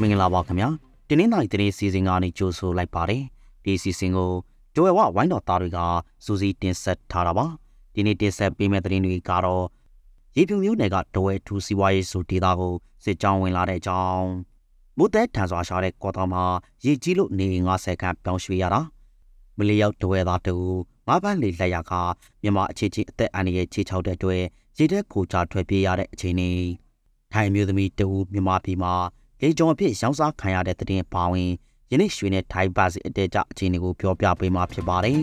မင်္ဂလာပါခင်ဗျာတင်းနှင်းနိုင်တင်းစီစဉ်ကနေကြိုဆိုလိုက်ပါတယ်ဒီစီစဉ်ကိုဒိုဝဲဝဝိုင်းတော်သားတွေကစူးစီးတင်ဆက်ထားတာပါဒီနေ့တင်ဆက်ပေးမယ့်သတင်းတွေကတော့ရေဖြူမျိုးနယ်ကဒိုဝဲထူစီဝါရေးဆိုဒေတာကိုစစ်ကြောင်းဝင်လာတဲ့အကြောင်းမိုးသက်ထန်စွာရှာတဲ့ကော်တော်မှာရေကြီးလို့နေ90ခန့်ပြောင်းရွှေ့ရတာမလေးရောက်ဒိုဝဲသားတူငါးပန်းလေးလက်ရကမြန်မာအခြေချင်းအသက်အန္တရာယ်ခြေချောက်တဲ့အတွက်ရေတဲ့ကိုချထွက်ပြေးရတဲ့အချိန်นี้ထိုင်မျိုးသမီးတူမြန်မာပြည်မှာ လေကြောင်အဖြစ်ရောင်းစားခံရတဲ့တဲ့တင်ပါဝင်ယနေ့ရွှေနဲ့ထိုင်ပါစီအတဲကြအခြေအနေကိုပြောပြပေးမှာဖြစ်ပါတယ်။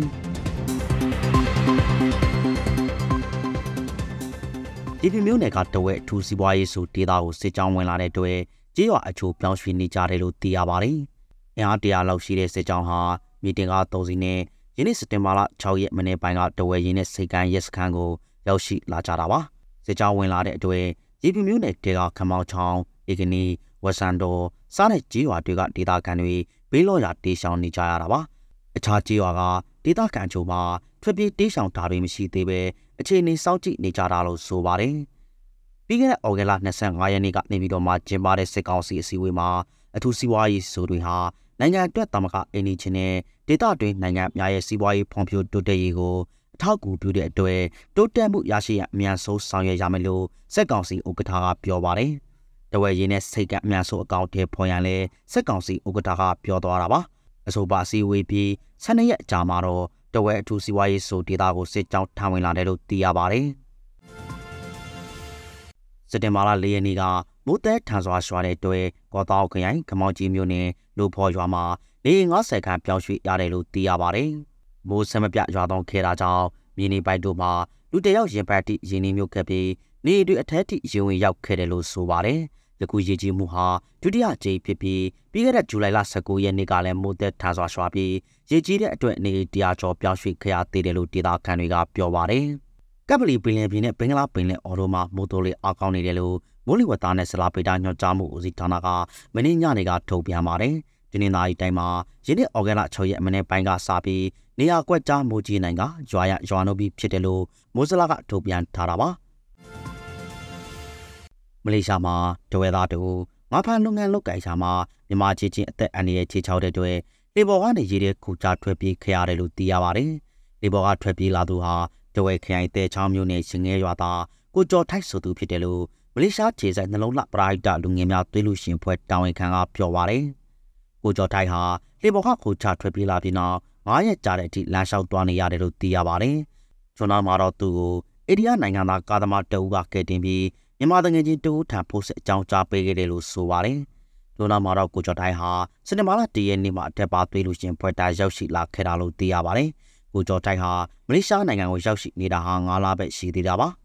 ဒီပြမျိုးနယ်ကတဝဲအထူးစီးပွားရေးဆိုဒေတာကိုစစ်ကြောင်းဝင်လာတဲ့အတွက်ကြေးရွာအချို့ပြောင်းရွှေ့နေကြတယ်လို့သိရပါတယ်။အင်အားတရာလောက်ရှိတဲ့စစ်ကြောင်းဟာမီတင်ကား၃စီးနဲ့ယနေ့စက်တင်ဘာလ6ရက်မနေ့ပိုင်းကတဝဲရင်းနဲ့စိတ်ကမ်းရက်စခန်းကိုရောက်ရှိလာကြတာပါ။စစ်ကြောင်းဝင်လာတဲ့အတွက်ရေပြမျိုးနယ်တေကခမောက်ချောင်းဧကနီ ဝဆန်တော်စားတဲ့ကြေးရွာတွေကဒေတာကန်တွေဘေးလော့ရာတေးရှောင်နေကြရတာပါအခြားကြေးရွာကဒေတာကန်ချိုမှာထွက်ပြေးတေးရှောင်တာတွေမရှိသေးပဲအခြေအနေစောင့်ကြည့်နေကြတာလို့ဆိုပါတယ်ပြီးခဲ့တဲ့ဩဂုတ်လ25ရက်နေ့ကနေပြီးတော့မှကျင်းပတဲ့စစ်ကောင်စီအစည်းအဝေးမှာအထူးစီးပွားရေးဆိုတွေဟာနိုင်ငံအတွက်တမကအင်းဒီချင်းနဲ့ဒေတာတွင်နိုင်ငံများရဲ့စီးပွားရေးဖွံ့ဖြိုးတိုးတက်ရေးကိုအထောက်အကူပြုတဲ့အတွက်တိုးတက်မှုရရှိရအမြန်ဆုံးဆောင်ရွက်ရမယ်လို့စက်ကောင်စီဥက္ကဋ္ဌကပြောပါတယ်။ တဝဲရင်းနဲ့စိတ်ကအများဆုံးအကောင့်ထဲဖော်ရန်လဲစက်ကောင်စီဥက္ကဋ္ဌကပြောသွားတာပါအဆိုပါအစည်းအဝေးပြီး12ရက်ကြာမှာတော့တဝဲအထူးစီးပွားရေးဆိုဒေတာကိုစစ်ကြောင်းထမ်းဝင်လာတယ်လို့သိရပါတယ်စက်တင်ဘာလ၄ရက်နေ့ကမိုးသက်ထန်စွာရွာတဲ့တွဲကောတောက်ခရိုင်ခမောင်ကြီးမြို့နယ်လူဖော်ရွာမှာနေ90ခန်းပြောင်းရွှေ့ရတယ်လို့သိရပါတယ်မိုးဆမပြရွာသွန်းခဲ့တာကြောင့်မြေနေပိုက်တို့မှာလူတယောက်ရင်ပတ်တိရင်းနှီးမြို့ခဲ့ပြီးနေတွေအထက်ထိရင်ဝင်ရောက်ခဲ့တယ်လို့ဆိုပါတယ် ယခုရေကြီးမှုဟာဒုတိယကြိမ်ဖြစ်ပြီးပြီးခဲ့တဲ့ဇူလိုင်လ19ရက်နေ့ကလည်းမိုးသက်ထန်စွာရွာပြီးရေကြီးတဲ့အတွက်နေတရားကျော်ပြောင်းရွှေ့ခရသေးတယ်လို့ဒေသခံတွေကပြောပါတယ်။ကပ်ပလီပင်လယ်ပြင်နဲ့ဘင်္ဂလားပင်လယ်အော်တို့မှာမိုးတိုးလေးအကောင်းနေတယ်လို့မိုးလေဝသနဲ့ဇလာပေတာညွှန်ကြားမှုဦးစီးဌာနကမင်းညနေကထုတ်ပြန်ပါတယ်။ဒီနေ့သားရီတိုင်းမှာယနေ့ဩဂုတ်လ6ရက်မနေ့ပိုင်းကစပြီးနေရာကွက်ကြားမိုးကြီးနိုင်ကရွာရရွာနိုးပြီးဖြစ်တယ်လို့မိုးစလာကထုတ်ပြန်ထားတာပါ။ မလေးရှားမှာဒဝဲသားတို့ငါးဖမ်းလုပ်ငန်းလုပ်ကိုင်ရှာမှာမြန်မာချင်းချင်းအသက်အန္တရာယ်ချေချောက်တဲ့တွေလေဘော်ကနေရေးတဲ့ခုချထွက်ပြေးခရတယ်လို့သိရပါတယ်။လေဘော်ကထွက်ပြေးလာသူဟာဒဝဲခရိုင်တဲချောင်းမြို့နယ်ရှင်ငဲရွာသားကိုကျော်ထိုက်ဆိုသူဖြစ်တယ်လို့မလေးရှားခြေဆိုင်နှလုံးလှပရိုက်တာလူငယ်များသွေးလူရှင်ဖွဲ့တာဝန်ခံကပြောပါတယ်။ကိုကျော်ထိုက်ဟာလေဘော်ကခုချထွက်ပြေးလာပြီးနောက်9ရက်ကြာတဲ့အထိလမ်းလျှောက်သွားနေရတယ်လို့သိရပါတယ်။ကျွန်တော်မှာတော့သူကိုအိန္ဒိယနိုင်ငံသားကာသမားတအူးကကဲတင်ပြီး မြန်မာတငယ်ချင်းတူထံဖို့ဆက်အကြောင်းကြားပေးခဲ့တယ်လို့ဆိုပါတယ်။လူနာမာတော့ကိုကျော်တိုင်းဟာစနေမာလာတရက်နေ့မှာအထက်ပါသွေးလူရှင်ဖွဲ့တာရောက်ရှိလာခဲ့တာလို့သိရပါတယ်။ကိုကျော်တိုင်းဟာမလေးရှားနိုင်ငံကိုရောက်ရှိနေတာဟာ9လပဲရှိသေးတာပါ။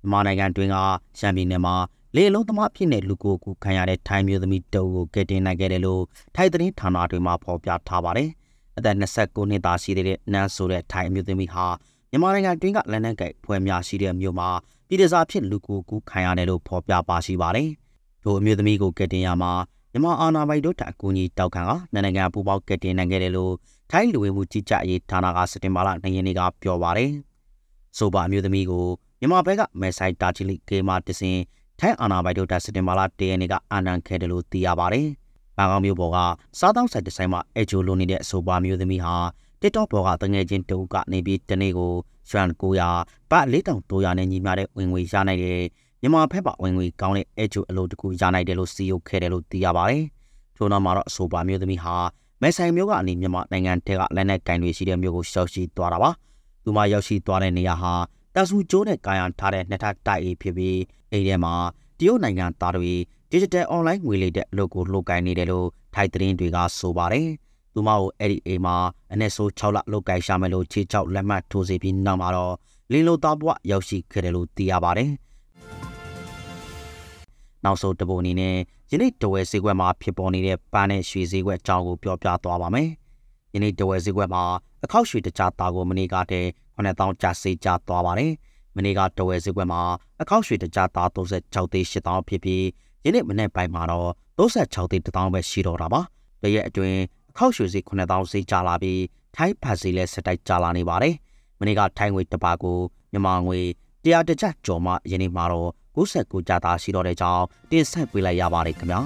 မြန်မာနိုင်ငံတွင်းကရှမ်းပြည်နယ်မှာလေလုံးသမားဖြစ်တဲ့လူကိုကူခံရတဲ့ထိုင်းမျိုးသမီးတုပ်ကိုကယ်တင်နိုင်ခဲ့တယ်လို့ထိုင်းသတင်းဌာနတွေမှာဖော်ပြထားပါတယ်။အသက်29နှစ်သားရှိတဲ့နန်းဆိုတဲ့ထိုင်းမျိုးသမီးဟာ မြန်မာနိုင်ငံတွင်းကလက်နက်ကင်ဖွဲ့များရှိတဲ့မြို့မှာပြည်ထစားဖြစ်လူကိုကူးခံရတယ်လို့ဖော်ပြပါရှိပါတယ်။ဒိုအမျိုးသမီးကိုကက်တင်ရမှာမြန်မာအာဏာပိုင်တို့ထအကူအညီတောက်ခံကနိုင်ငံပူပေါင်းကက်တင်နိုင်ခဲ့တယ်လို့ထိုင်းလူဝင်မှုကြီးကြပ်ရေးဌာနကစတင်မာလာနိုင်ရင်တွေကပြောပါတယ်။ဆိုပါအမျိုးသမီးကိုမြန်မာဘက်ကမဲဆိုင်တာချီလီကေမာတစင်ထိုင်းအာဏာပိုင်တို့ထစတင်မာလာတရနေကအန်တန်ခဲ့တယ်လို့သိရပါတယ်။ဘန်ကောက်မြို့ပေါ်ကစားတောင်းဆိုင်ဒီဇိုင်းမှာအဂျိုလိုနေတဲ့အဆိုပါမျိုးသမီးဟာ TikTok ပေါ်ကတငယ်ချင်းတူကနေပြီးတနေ့ကိုရွှန်900ပတ်4300နဲ့ညီမျှတဲ့ဝင်ငွေရနိုင်တဲ့မြန်မာဖက်ပါဝင်ငွေကောင်းတဲ့အကျိုးအလုပ်တကူရနိုင်တယ်လို့စီယုတ်ခဲ့တယ်လို့သိရပါတယ်။ထို့နောက်မှာတော့အဆိုပါမျိုးသမီးဟာမဲဆိုင်မျိုးကနေမြန်မာနိုင်ငံထဲကလက်နက်ကင်တွေရှိတဲ့မျိုးကိုရှောက်ရှိသွားတာပါ။သူမရောက်ရှိသွားတဲ့နေရာဟာတဆူကျိုးနဲ့ကာယံထားတဲ့နှစ်ထပ်တိုက်အေးဖြစ်ပြီးအိမ်ထဲမှာတရုတ်နိုင်ငံသားတွေ digital online ငွေလေးတဲ့အလုပ်ကိုလှုပ်ကိုင်နေတယ်လို့ထိုက်သတင်းတွေကဆိုပါတယ်။ သူမကိုအဲ့ဒီအိမ်မှာအနည်းဆုံး6လလောက်ကိုင်ရှာမယ်လို့ခြေချောက်လက်မှတ်ထိုးစီပြီးနောက်မှာတော့လင်းလိုသားဘဝရောက်ရှိခဲ့တယ်လို့သိရပါတယ်။နောက်ဆုံးတပုတ်အနေနဲ့ယနေ့တဝဲဈေးကွက်မှာဖြစ်ပေါ်နေတဲ့ပန်းနဲ့ရွှေဈေးကွက်အကြောင်းကိုပြောပြသွားပါမယ်။ယနေ့တဝဲဈေးကွက်မှာအခောက်ရွှေတကြားသားကိုမနေ့ကတည်း9000ကျစေးကျသွားပါတယ်။မနေ့ကတဝဲဈေးကွက်မှာအခောက်ရွှေတကြားသား36သိန်း8000ဖြစ်ပြီးယနေ့မနေ့ပိုင်းမှာတော့36သိန်း1000ပဲရှိတော့တာပါ။တရက်အတွင်းအ ခောက်ရွှေဈေး9000ဈေးကျလာပြီးထိုင်းဖတ်ဈေးလည်းဆက်တိုက်ကျလာနေပါတယ်။မနေ့ကထိုင်းငွေတစ်ပါကိုမြန်မာငွေတရားတစ်ချက်ကျော်မှယနေ့မှာတော့69ကြာသားရှိတော့တဲ့ကြောင်းတင်ဆက်ပေးလိုက်ရပါတယ်ခင်ဗျာ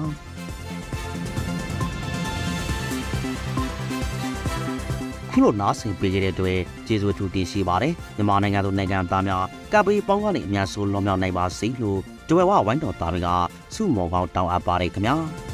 ခုလိုနားဆင်ပေးကြတဲ့အတွက်ကျေးဇူးအထူးတင်ရှိပါတယ်မြန်မာနိုင်ငံသူနိုင်ငံသားများကပ်ပေးပေါင်းကနေအများဆုံးလွန်မြောက်နိုင်ပါစေလို့ကြွယ်ဝဝိုင်းတော်သားတွေကစုမော်ကောင်းတောင်းအပ်ပါတယ်ခင်ဗျာ